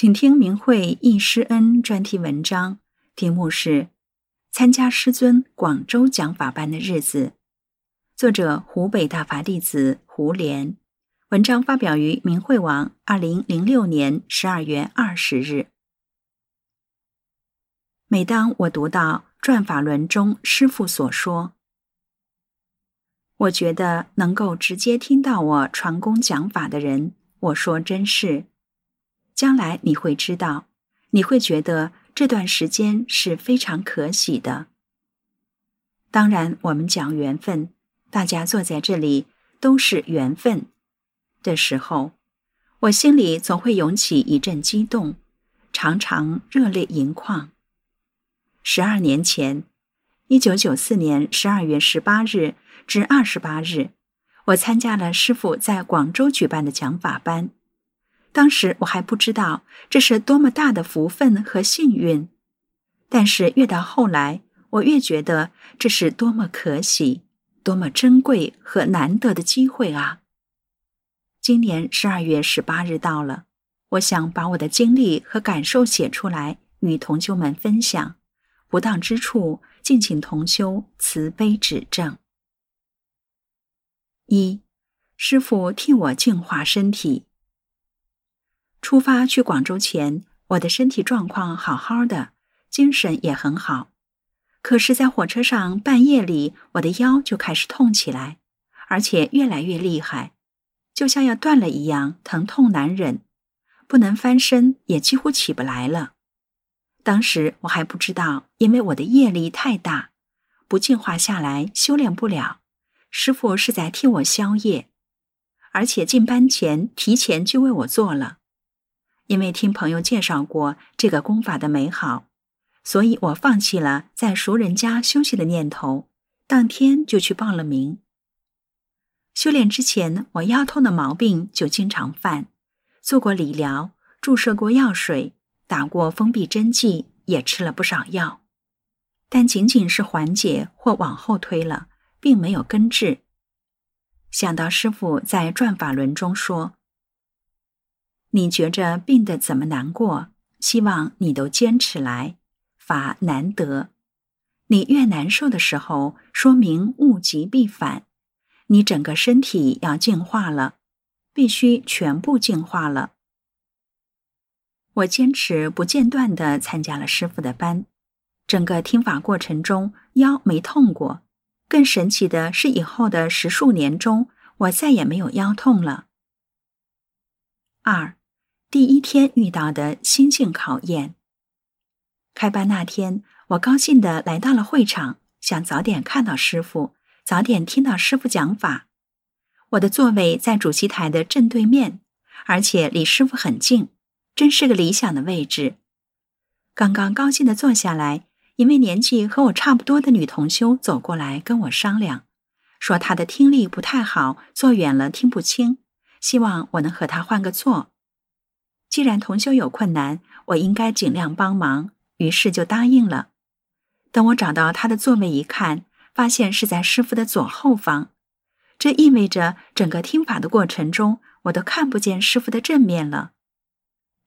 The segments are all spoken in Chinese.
请听明慧忆师恩专题文章，题目是《参加师尊广州讲法班的日子》，作者湖北大法弟子胡莲。文章发表于明慧网，二零零六年十二月二十日。每当我读到《转法轮》中师父所说，我觉得能够直接听到我传功讲法的人，我说真是。将来你会知道，你会觉得这段时间是非常可喜的。当然，我们讲缘分，大家坐在这里都是缘分的时候，我心里总会涌起一阵激动，常常热泪盈眶。十二年前，一九九四年十二月十八日至二十八日，我参加了师傅在广州举办的讲法班。当时我还不知道这是多么大的福分和幸运，但是越到后来，我越觉得这是多么可喜、多么珍贵和难得的机会啊！今年十二月十八日到了，我想把我的经历和感受写出来，与同修们分享。不当之处，敬请同修慈悲指正。一，师傅替我净化身体。出发去广州前，我的身体状况好好的，精神也很好。可是，在火车上半夜里，我的腰就开始痛起来，而且越来越厉害，就像要断了一样，疼痛难忍，不能翻身，也几乎起不来了。当时我还不知道，因为我的业力太大，不净化下来，修炼不了。师傅是在替我消业，而且进班前提前就为我做了。因为听朋友介绍过这个功法的美好，所以我放弃了在熟人家休息的念头，当天就去报了名。修炼之前，我腰痛的毛病就经常犯，做过理疗，注射过药水，打过封闭针剂，也吃了不少药，但仅仅是缓解或往后推了，并没有根治。想到师傅在《转法轮》中说。你觉着病得怎么难过？希望你都坚持来，法难得。你越难受的时候，说明物极必反。你整个身体要净化了，必须全部净化了。我坚持不间断地参加了师傅的班，整个听法过程中腰没痛过。更神奇的是，以后的十数年中，我再也没有腰痛了。二。第一天遇到的心境考验。开班那天，我高兴的来到了会场，想早点看到师傅，早点听到师傅讲法。我的座位在主席台的正对面，而且离师傅很近，真是个理想的位置。刚刚高兴的坐下来，一位年纪和我差不多的女同修走过来跟我商量，说她的听力不太好，坐远了听不清，希望我能和她换个座。既然同修有困难，我应该尽量帮忙，于是就答应了。等我找到他的座位一看，发现是在师傅的左后方，这意味着整个听法的过程中，我都看不见师傅的正面了。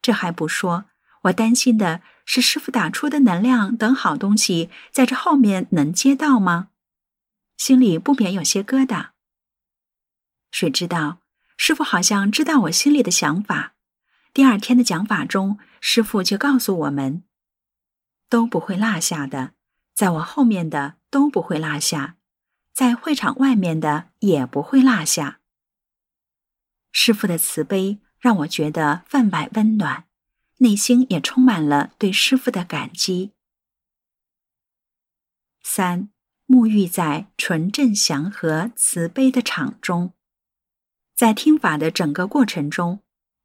这还不说，我担心的是师傅打出的能量等好东西，在这后面能接到吗？心里不免有些疙瘩。谁知道，师傅好像知道我心里的想法。第二天的讲法中，师傅就告诉我们，都不会落下的，在我后面的都不会落下，在会场外面的也不会落下。师傅的慈悲让我觉得分外温暖，内心也充满了对师傅的感激。三，沐浴在纯正祥和、慈悲的场中。在听法的整个过程中，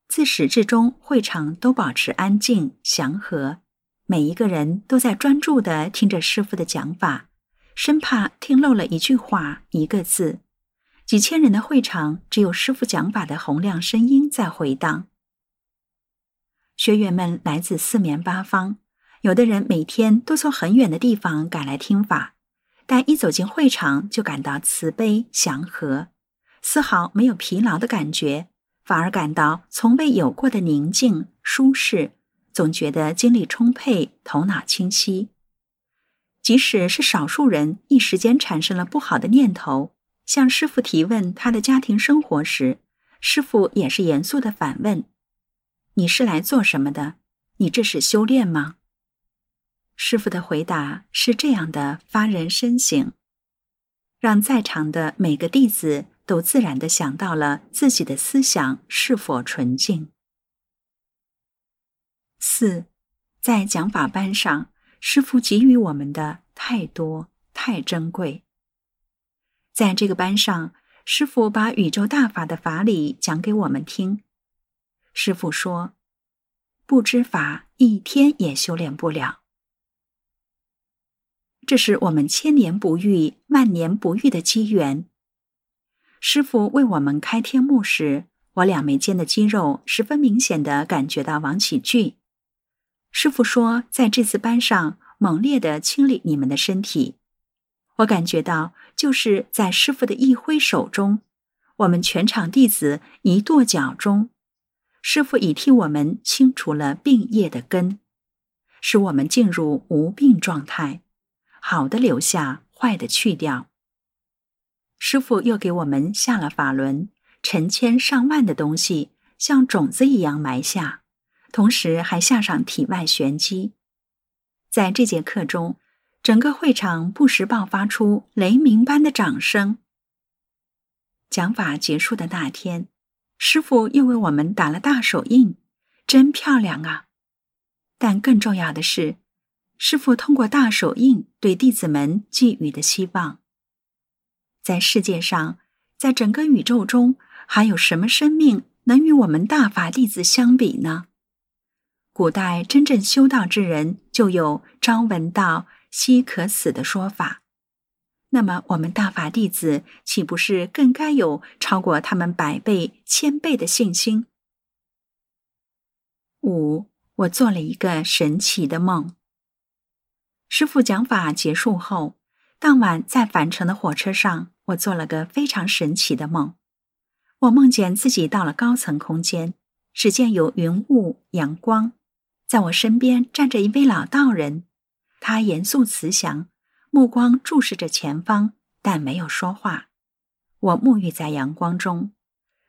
自始至终，会场都保持安静祥和，每一个人都在专注地听着师傅的讲法，生怕听漏了一句话、一个字。几千人的会场，只有师傅讲法的洪亮声音在回荡。学员们来自四面八方，有的人每天都从很远的地方赶来听法，但一走进会场就感到慈悲祥和，丝毫没有疲劳的感觉，反而感到从未有过的宁静舒适，总觉得精力充沛，头脑清晰。即使是少数人一时间产生了不好的念头，向师傅提问他的家庭生活时，师傅也是严肃的反问。你是来做什么的？你这是修炼吗？师傅的回答是这样的，发人深省，让在场的每个弟子都自然的想到了自己的思想是否纯净。四，在讲法班上，师傅给予我们的太多太珍贵。在这个班上，师傅把宇宙大法的法理讲给我们听。师傅说：“不知法，一天也修炼不了。这是我们千年不遇、万年不遇的机缘。”师傅为我们开天幕时，我两眉间的肌肉十分明显的感觉到王起聚。师傅说：“在这次班上，猛烈的清理你们的身体。”我感觉到，就是在师傅的一挥手中，我们全场弟子一跺脚中。师傅已替我们清除了病业的根，使我们进入无病状态，好的留下，坏的去掉。师傅又给我们下了法轮，成千上万的东西像种子一样埋下，同时还下上体外玄机。在这节课中，整个会场不时爆发出雷鸣般的掌声。讲法结束的那天。师傅又为我们打了大手印，真漂亮啊！但更重要的是，师傅通过大手印对弟子们寄予的希望。在世界上，在整个宇宙中，还有什么生命能与我们大法弟子相比呢？古代真正修道之人，就有“朝闻道，夕可死”的说法。那么，我们大法弟子岂不是更该有超过他们百倍、千倍的信心？五，我做了一个神奇的梦。师傅讲法结束后，当晚在返程的火车上，我做了个非常神奇的梦。我梦见自己到了高层空间，只见有云雾、阳光，在我身边站着一位老道人，他严肃慈祥。目光注视着前方，但没有说话。我沐浴在阳光中，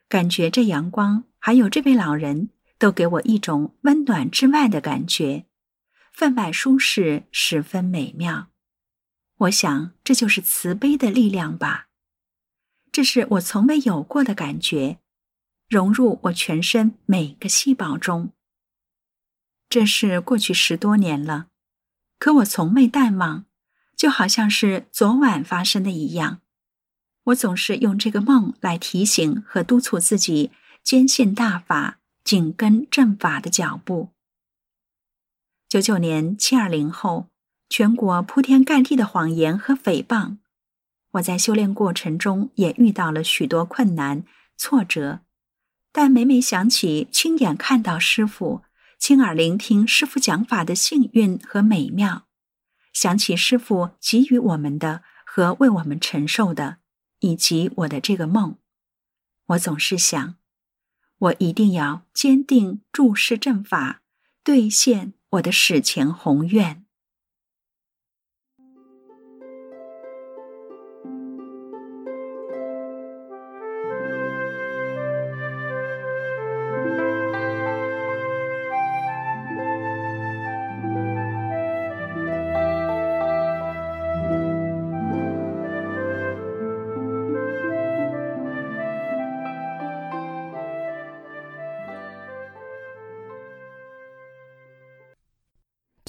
感觉这阳光还有这位老人都给我一种温暖之外的感觉，分外舒适，十分美妙。我想，这就是慈悲的力量吧。这是我从未有过的感觉，融入我全身每个细胞中。这是过去十多年了，可我从未淡忘。就好像是昨晚发生的一样，我总是用这个梦来提醒和督促自己坚信大法、紧跟正法的脚步。九九年七二零后，全国铺天盖地的谎言和诽谤，我在修炼过程中也遇到了许多困难挫折，但每每想起亲眼看到师傅、亲耳聆听师傅讲法的幸运和美妙。想起师傅给予我们的和为我们承受的，以及我的这个梦，我总是想，我一定要坚定注视正法，兑现我的史前宏愿。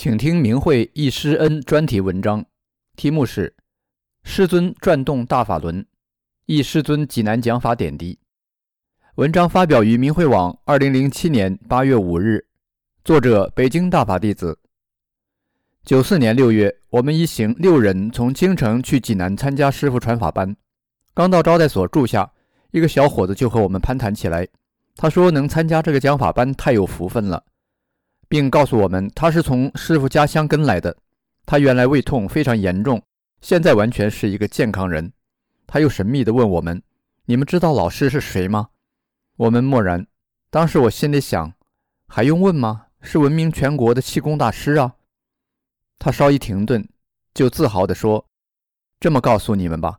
请听明慧一师恩专题文章，题目是《师尊转动大法轮，一师尊济南讲法点滴。文章发表于明慧网，二零零七年八月五日。作者：北京大法弟子。九四年六月，我们一行六人从京城去济南参加师傅传法班。刚到招待所住下，一个小伙子就和我们攀谈起来。他说：“能参加这个讲法班，太有福分了。”并告诉我们，他是从师傅家乡跟来的。他原来胃痛非常严重，现在完全是一个健康人。他又神秘地问我们：“你们知道老师是谁吗？”我们默然。当时我心里想：“还用问吗？是闻名全国的气功大师啊！”他稍一停顿，就自豪地说：“这么告诉你们吧，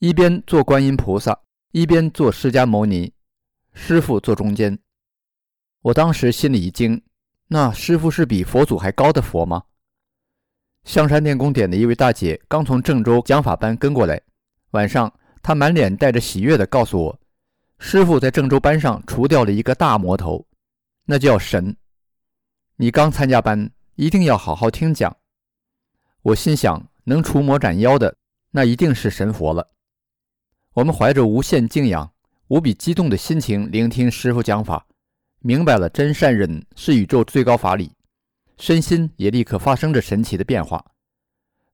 一边做观音菩萨，一边做释迦牟尼。”师傅坐中间，我当时心里一惊，那师傅是比佛祖还高的佛吗？香山电工点的一位大姐刚从郑州讲法班跟过来，晚上她满脸带着喜悦的告诉我，师傅在郑州班上除掉了一个大魔头，那叫神。你刚参加班，一定要好好听讲。我心想，能除魔斩妖的，那一定是神佛了。我们怀着无限敬仰。无比激动的心情聆听师傅讲法，明白了真善忍是宇宙最高法理，身心也立刻发生着神奇的变化。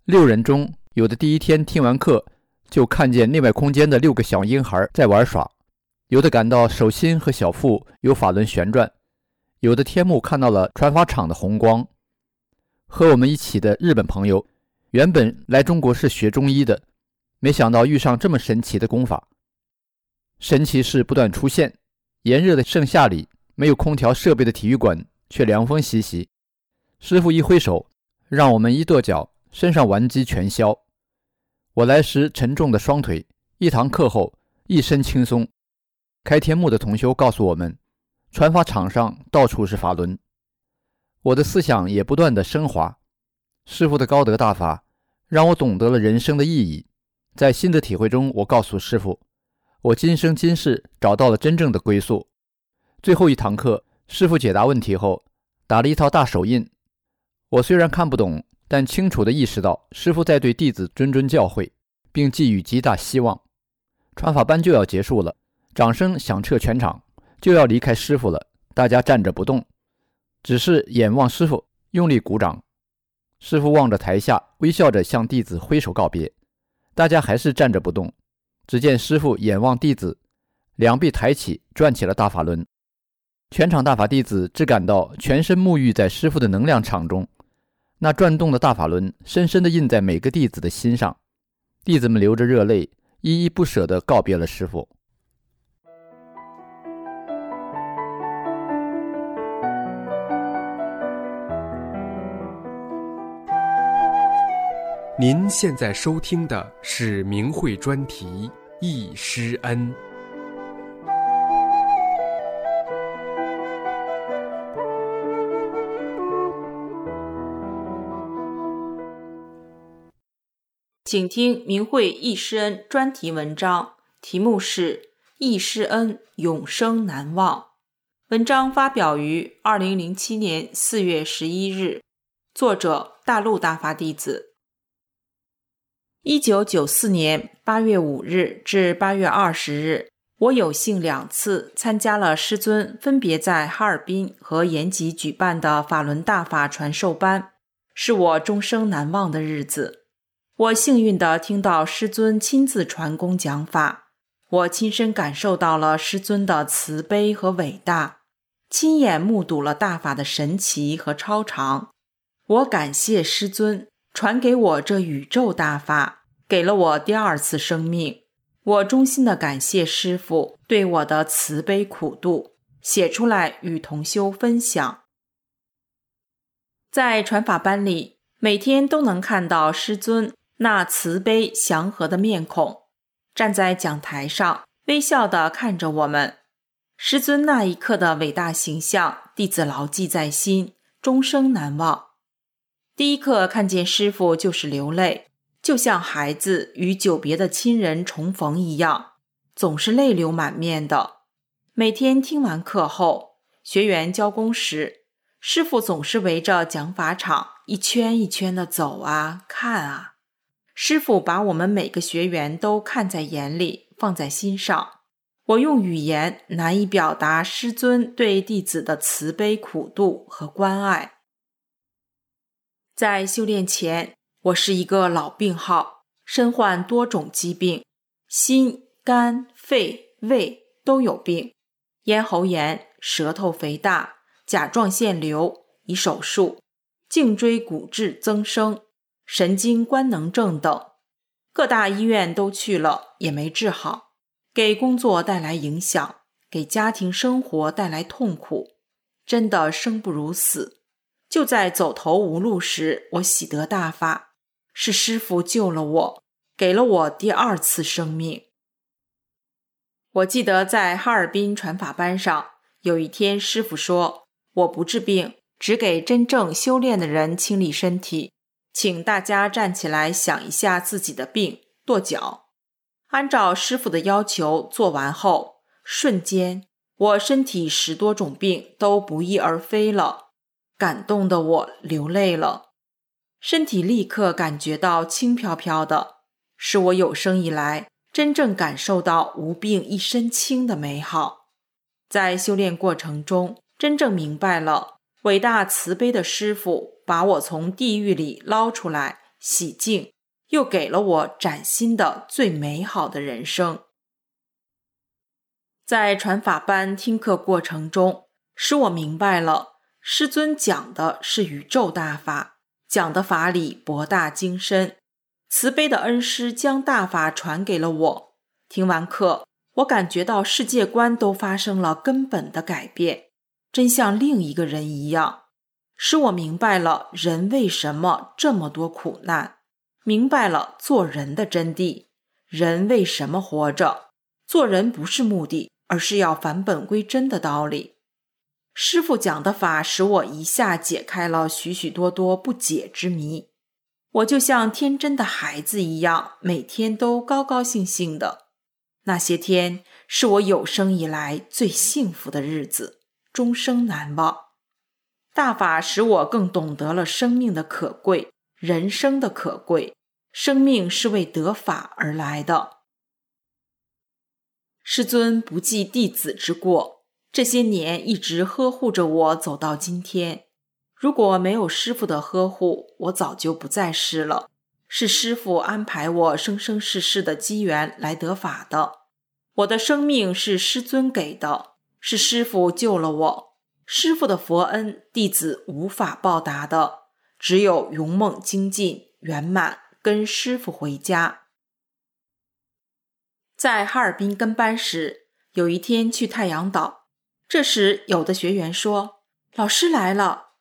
六人中有的第一天听完课就看见内外空间的六个小婴孩在玩耍，有的感到手心和小腹有法轮旋转，有的天目看到了传法场的红光。和我们一起的日本朋友，原本来中国是学中医的，没想到遇上这么神奇的功法。神奇事不断出现，炎热的盛夏里，没有空调设备的体育馆却凉风习习。师傅一挥手，让我们一跺脚，身上顽疾全消。我来时沉重的双腿，一堂课后一身轻松。开天幕的同修告诉我们，传法场上到处是法轮。我的思想也不断的升华。师傅的高德大法，让我懂得了人生的意义。在新的体会中，我告诉师傅。我今生今世找到了真正的归宿。最后一堂课，师傅解答问题后，打了一套大手印。我虽然看不懂，但清楚地意识到师傅在对弟子谆谆教诲，并寄予极大希望。传法班就要结束了，掌声响彻全场，就要离开师傅了。大家站着不动，只是眼望师傅，用力鼓掌。师傅望着台下，微笑着向弟子挥手告别。大家还是站着不动。只见师傅眼望弟子，两臂抬起，转起了大法轮。全场大法弟子只感到全身沐浴在师傅的能量场中，那转动的大法轮深深地印在每个弟子的心上。弟子们流着热泪，依依不舍地告别了师傅。您现在收听的是明慧专题《易师恩》。请听明慧易师恩专题文章，题目是《易师恩永生难忘》。文章发表于二零零七年四月十一日，作者大陆大法弟子。一九九四年八月五日至八月二十日，我有幸两次参加了师尊分别在哈尔滨和延吉举办的法轮大法传授班，是我终生难忘的日子。我幸运地听到师尊亲自传功讲法，我亲身感受到了师尊的慈悲和伟大，亲眼目睹了大法的神奇和超常。我感谢师尊。传给我这宇宙大法，给了我第二次生命。我衷心的感谢师父对我的慈悲苦度，写出来与同修分享。在传法班里，每天都能看到师尊那慈悲祥和的面孔，站在讲台上微笑的看着我们。师尊那一刻的伟大形象，弟子牢记在心，终生难忘。第一课看见师傅就是流泪，就像孩子与久别的亲人重逢一样，总是泪流满面的。每天听完课后，学员交功时，师傅总是围着讲法场一圈一圈的走啊看啊。师傅把我们每个学员都看在眼里，放在心上。我用语言难以表达师尊对弟子的慈悲苦度和关爱。在修炼前，我是一个老病号，身患多种疾病，心、肝、肺、胃都有病，咽喉炎、舌头肥大、甲状腺瘤已手术，颈椎骨质增生、神经官能症等，各大医院都去了，也没治好。给工作带来影响，给家庭生活带来痛苦，真的生不如死。就在走投无路时，我喜得大法，是师傅救了我，给了我第二次生命。我记得在哈尔滨传法班上，有一天师傅说：“我不治病，只给真正修炼的人清理身体，请大家站起来想一下自己的病，跺脚。”按照师傅的要求做完后，瞬间我身体十多种病都不翼而飞了，感动的我流泪了，身体立刻感觉到轻飘飘的，是我有生以来真正感受到无病一身轻的美好。在修炼过程中，真正明白了伟大慈悲的师傅把我从地狱里捞出来，洗净。又给了我崭新的最美好的人生。在传法班听课过程中，使我明白了师尊讲的是宇宙大法，讲的法理博大精深。慈悲的恩师将大法传给了我。听完课，我感觉到世界观都发生了根本的改变，真像另一个人一样，使我明白了人为什么这么多苦难。明白了做人的真谛，人为什么活着？做人不是目的，而是要返本归真的道理。师傅讲的法使我一下解开了许许多多不解之谜。我就像天真的孩子一样，每天都高高兴兴的。那些天是我有生以来最幸福的日子，终生难忘。大法使我更懂得了生命的可贵。人生的可贵，生命是为得法而来的。师尊不计弟子之过，这些年一直呵护着我走到今天。如果没有师傅的呵护，我早就不在世了。是师傅安排我生生世世的机缘来得法的。我的生命是师尊给的，是师傅救了我。师傅的佛恩，弟子无法报答的。只有勇猛精进圆满，跟师傅回家。在哈尔滨跟班时，有一天去太阳岛，这时有的学员说：“老师来了。”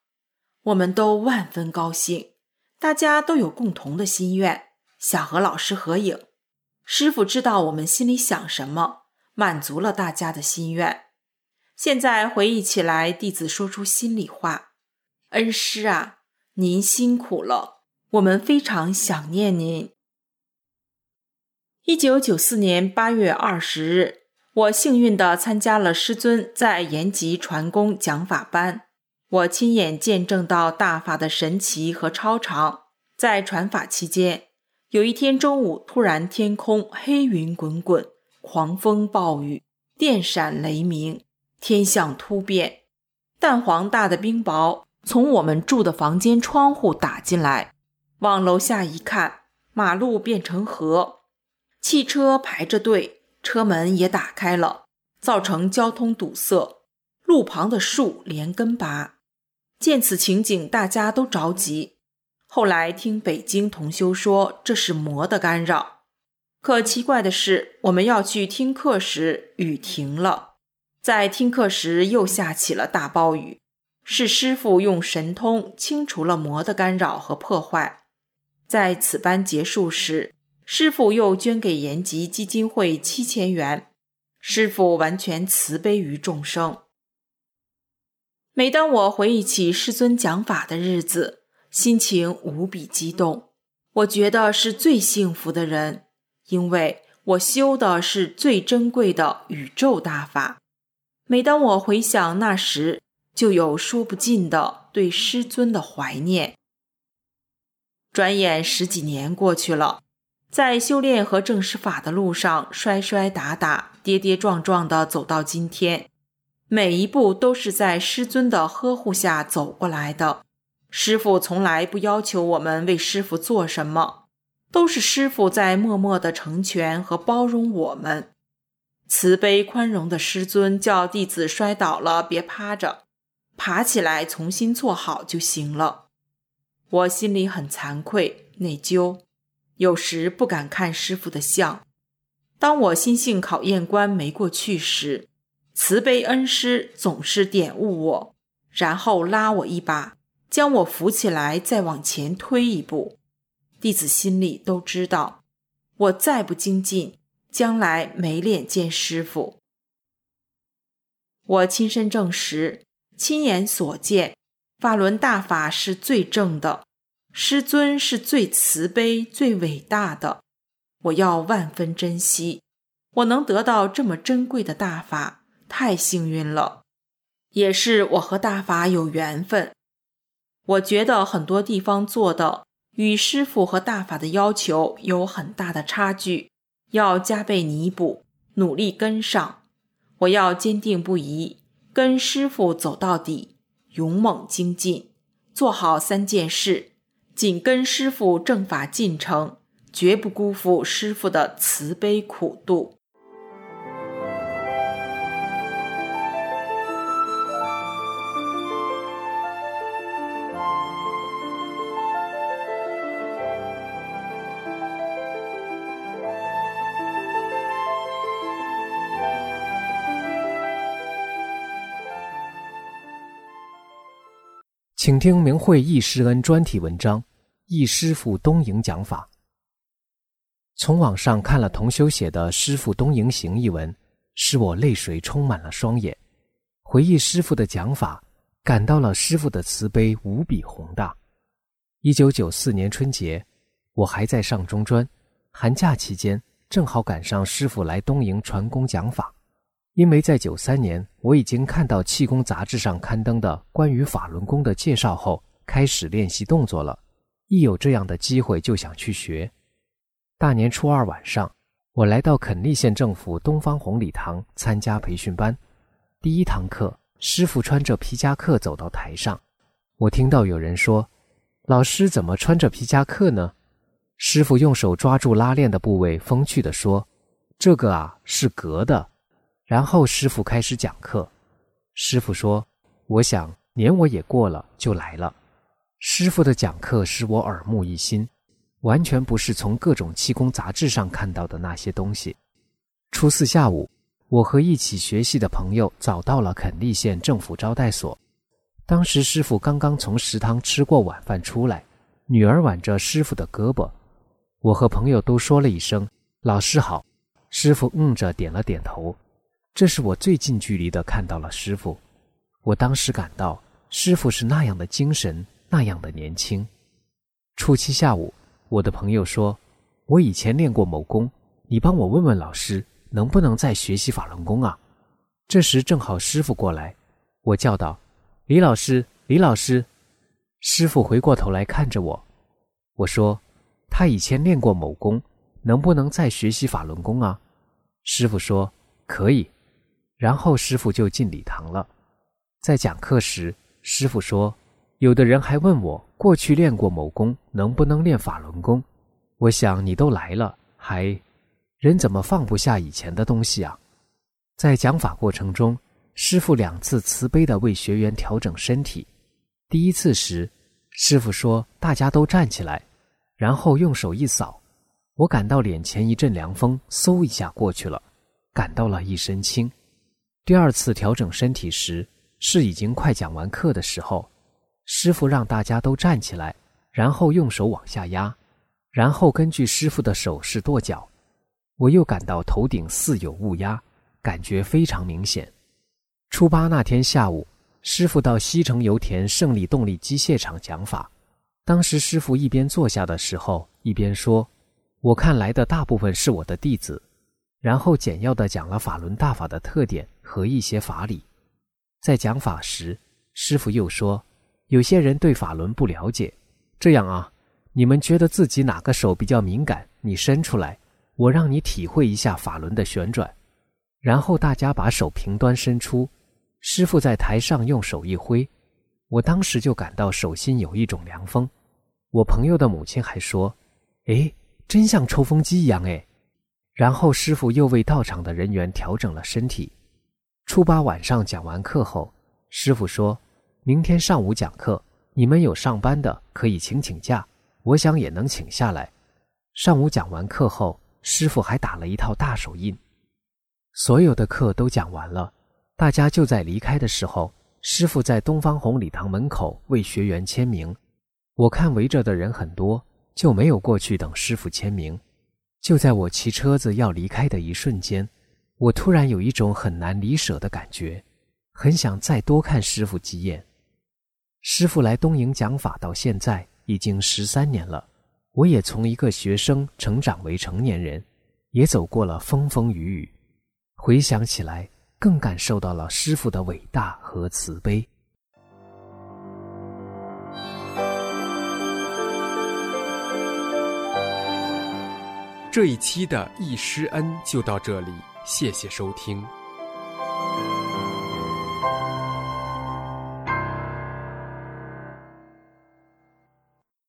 我们都万分高兴，大家都有共同的心愿，想和老师合影。师傅知道我们心里想什么，满足了大家的心愿。现在回忆起来，弟子说出心里话：“恩师啊！”您辛苦了，我们非常想念您。一九九四年八月二十日，我幸运地参加了师尊在延吉传功讲法班，我亲眼见证到大法的神奇和超常。在传法期间，有一天中午，突然天空黑云滚滚，狂风暴雨，电闪雷鸣，天象突变，蛋黄大的冰雹。从我们住的房间窗户打进来，往楼下一看，马路变成河，汽车排着队，车门也打开了，造成交通堵塞，路旁的树连根拔。见此情景，大家都着急。后来听北京同修说，这是魔的干扰。可奇怪的是，我们要去听课时，雨停了，在听课时又下起了大暴雨。是师傅用神通清除了魔的干扰和破坏。在此班结束时，师傅又捐给延吉基金会七千元。师傅完全慈悲于众生。每当我回忆起师尊讲法的日子，心情无比激动。我觉得是最幸福的人，因为我修的是最珍贵的宇宙大法。每当我回想那时，就有说不尽的对师尊的怀念。转眼十几年过去了，在修炼和正师法的路上，摔摔打打、跌跌撞撞地走到今天，每一步都是在师尊的呵护下走过来的。师傅从来不要求我们为师傅做什么，都是师傅在默默地成全和包容我们。慈悲宽容的师尊叫弟子摔倒了别趴着，爬起来重新坐好就行了。我心里很惭愧、内疚，有时不敢看师傅的像。当我心性考验关没过去时，慈悲恩师总是点悟我，然后拉我一把，将我扶起来，再往前推一步。弟子心里都知道，我再不精进。将来没脸见师傅。我亲身证实，亲眼所见，法轮大法是最正的，师尊是最慈悲、最伟大的。我要万分珍惜，我能得到这么珍贵的大法，太幸运了，也是我和大法有缘分。我觉得很多地方做的与师傅和大法的要求有很大的差距。要加倍弥补，努力跟上。我要坚定不移，跟师傅走到底，勇猛精进，做好三件事，紧跟师傅正法进程，绝不辜负师傅的慈悲苦度。请听明慧易师恩专题文章《易师傅东营讲法》。从网上看了同修写的《师傅东营行》一文，使我泪水充满了双眼。回忆师傅的讲法，感到了师傅的慈悲无比宏大。一九九四年春节，我还在上中专，寒假期间正好赶上师傅来东营传功讲法。因为在九三年，我已经看到气功杂志上刊登的关于法轮功的介绍后，开始练习动作了。一有这样的机会，就想去学。大年初二晚上，我来到垦利县政府东方红礼堂参加培训班。第一堂课，师傅穿着皮夹克走到台上，我听到有人说：“老师怎么穿着皮夹克呢？”师傅用手抓住拉链的部位，风趣地说：“这个啊，是隔的。”然后师傅开始讲课。师傅说：“我想年我也过了，就来了。”师傅的讲课使我耳目一新，完全不是从各种气功杂志上看到的那些东西。初四下午，我和一起学习的朋友找到了垦利县政府招待所。当时师傅刚刚从食堂吃过晚饭出来，女儿挽着师傅的胳膊，我和朋友都说了一声“老师好”，师傅嗯着点了点头。这是我最近距离的看到了师傅，我当时感到师傅是那样的精神，那样的年轻。初七下午，我的朋友说：“我以前练过某功，你帮我问问老师，能不能再学习法轮功啊？”这时正好师傅过来，我叫道：“李老师，李老师！”师傅回过头来看着我，我说：“他以前练过某功，能不能再学习法轮功啊？”师傅说：“可以。”然后师傅就进礼堂了，在讲课时，师傅说：“有的人还问我过去练过某功，能不能练法轮功？我想你都来了，还人怎么放不下以前的东西啊？”在讲法过程中，师傅两次慈悲的为学员调整身体。第一次时，师傅说：“大家都站起来。”然后用手一扫，我感到脸前一阵凉风，嗖一下过去了，感到了一身轻。第二次调整身体时，是已经快讲完课的时候，师傅让大家都站起来，然后用手往下压，然后根据师傅的手势跺脚。我又感到头顶似有物压，感觉非常明显。初八那天下午，师傅到西城油田胜利动力机械厂讲法，当时师傅一边坐下的时候，一边说：“我看来的大部分是我的弟子。”然后简要的讲了法轮大法的特点和一些法理，在讲法时，师傅又说，有些人对法轮不了解，这样啊，你们觉得自己哪个手比较敏感？你伸出来，我让你体会一下法轮的旋转。然后大家把手平端伸出，师傅在台上用手一挥，我当时就感到手心有一种凉风。我朋友的母亲还说：“哎，真像抽风机一样哎。”然后师傅又为到场的人员调整了身体。初八晚上讲完课后，师傅说：“明天上午讲课，你们有上班的可以请请假，我想也能请下来。”上午讲完课后，师傅还打了一套大手印。所有的课都讲完了，大家就在离开的时候，师傅在东方红礼堂门口为学员签名。我看围着的人很多，就没有过去等师傅签名。就在我骑车子要离开的一瞬间，我突然有一种很难离舍的感觉，很想再多看师傅几眼。师傅来东营讲法到现在已经十三年了，我也从一个学生成长为成年人，也走过了风风雨雨。回想起来，更感受到了师傅的伟大和慈悲。这一期的易师恩就到这里，谢谢收听。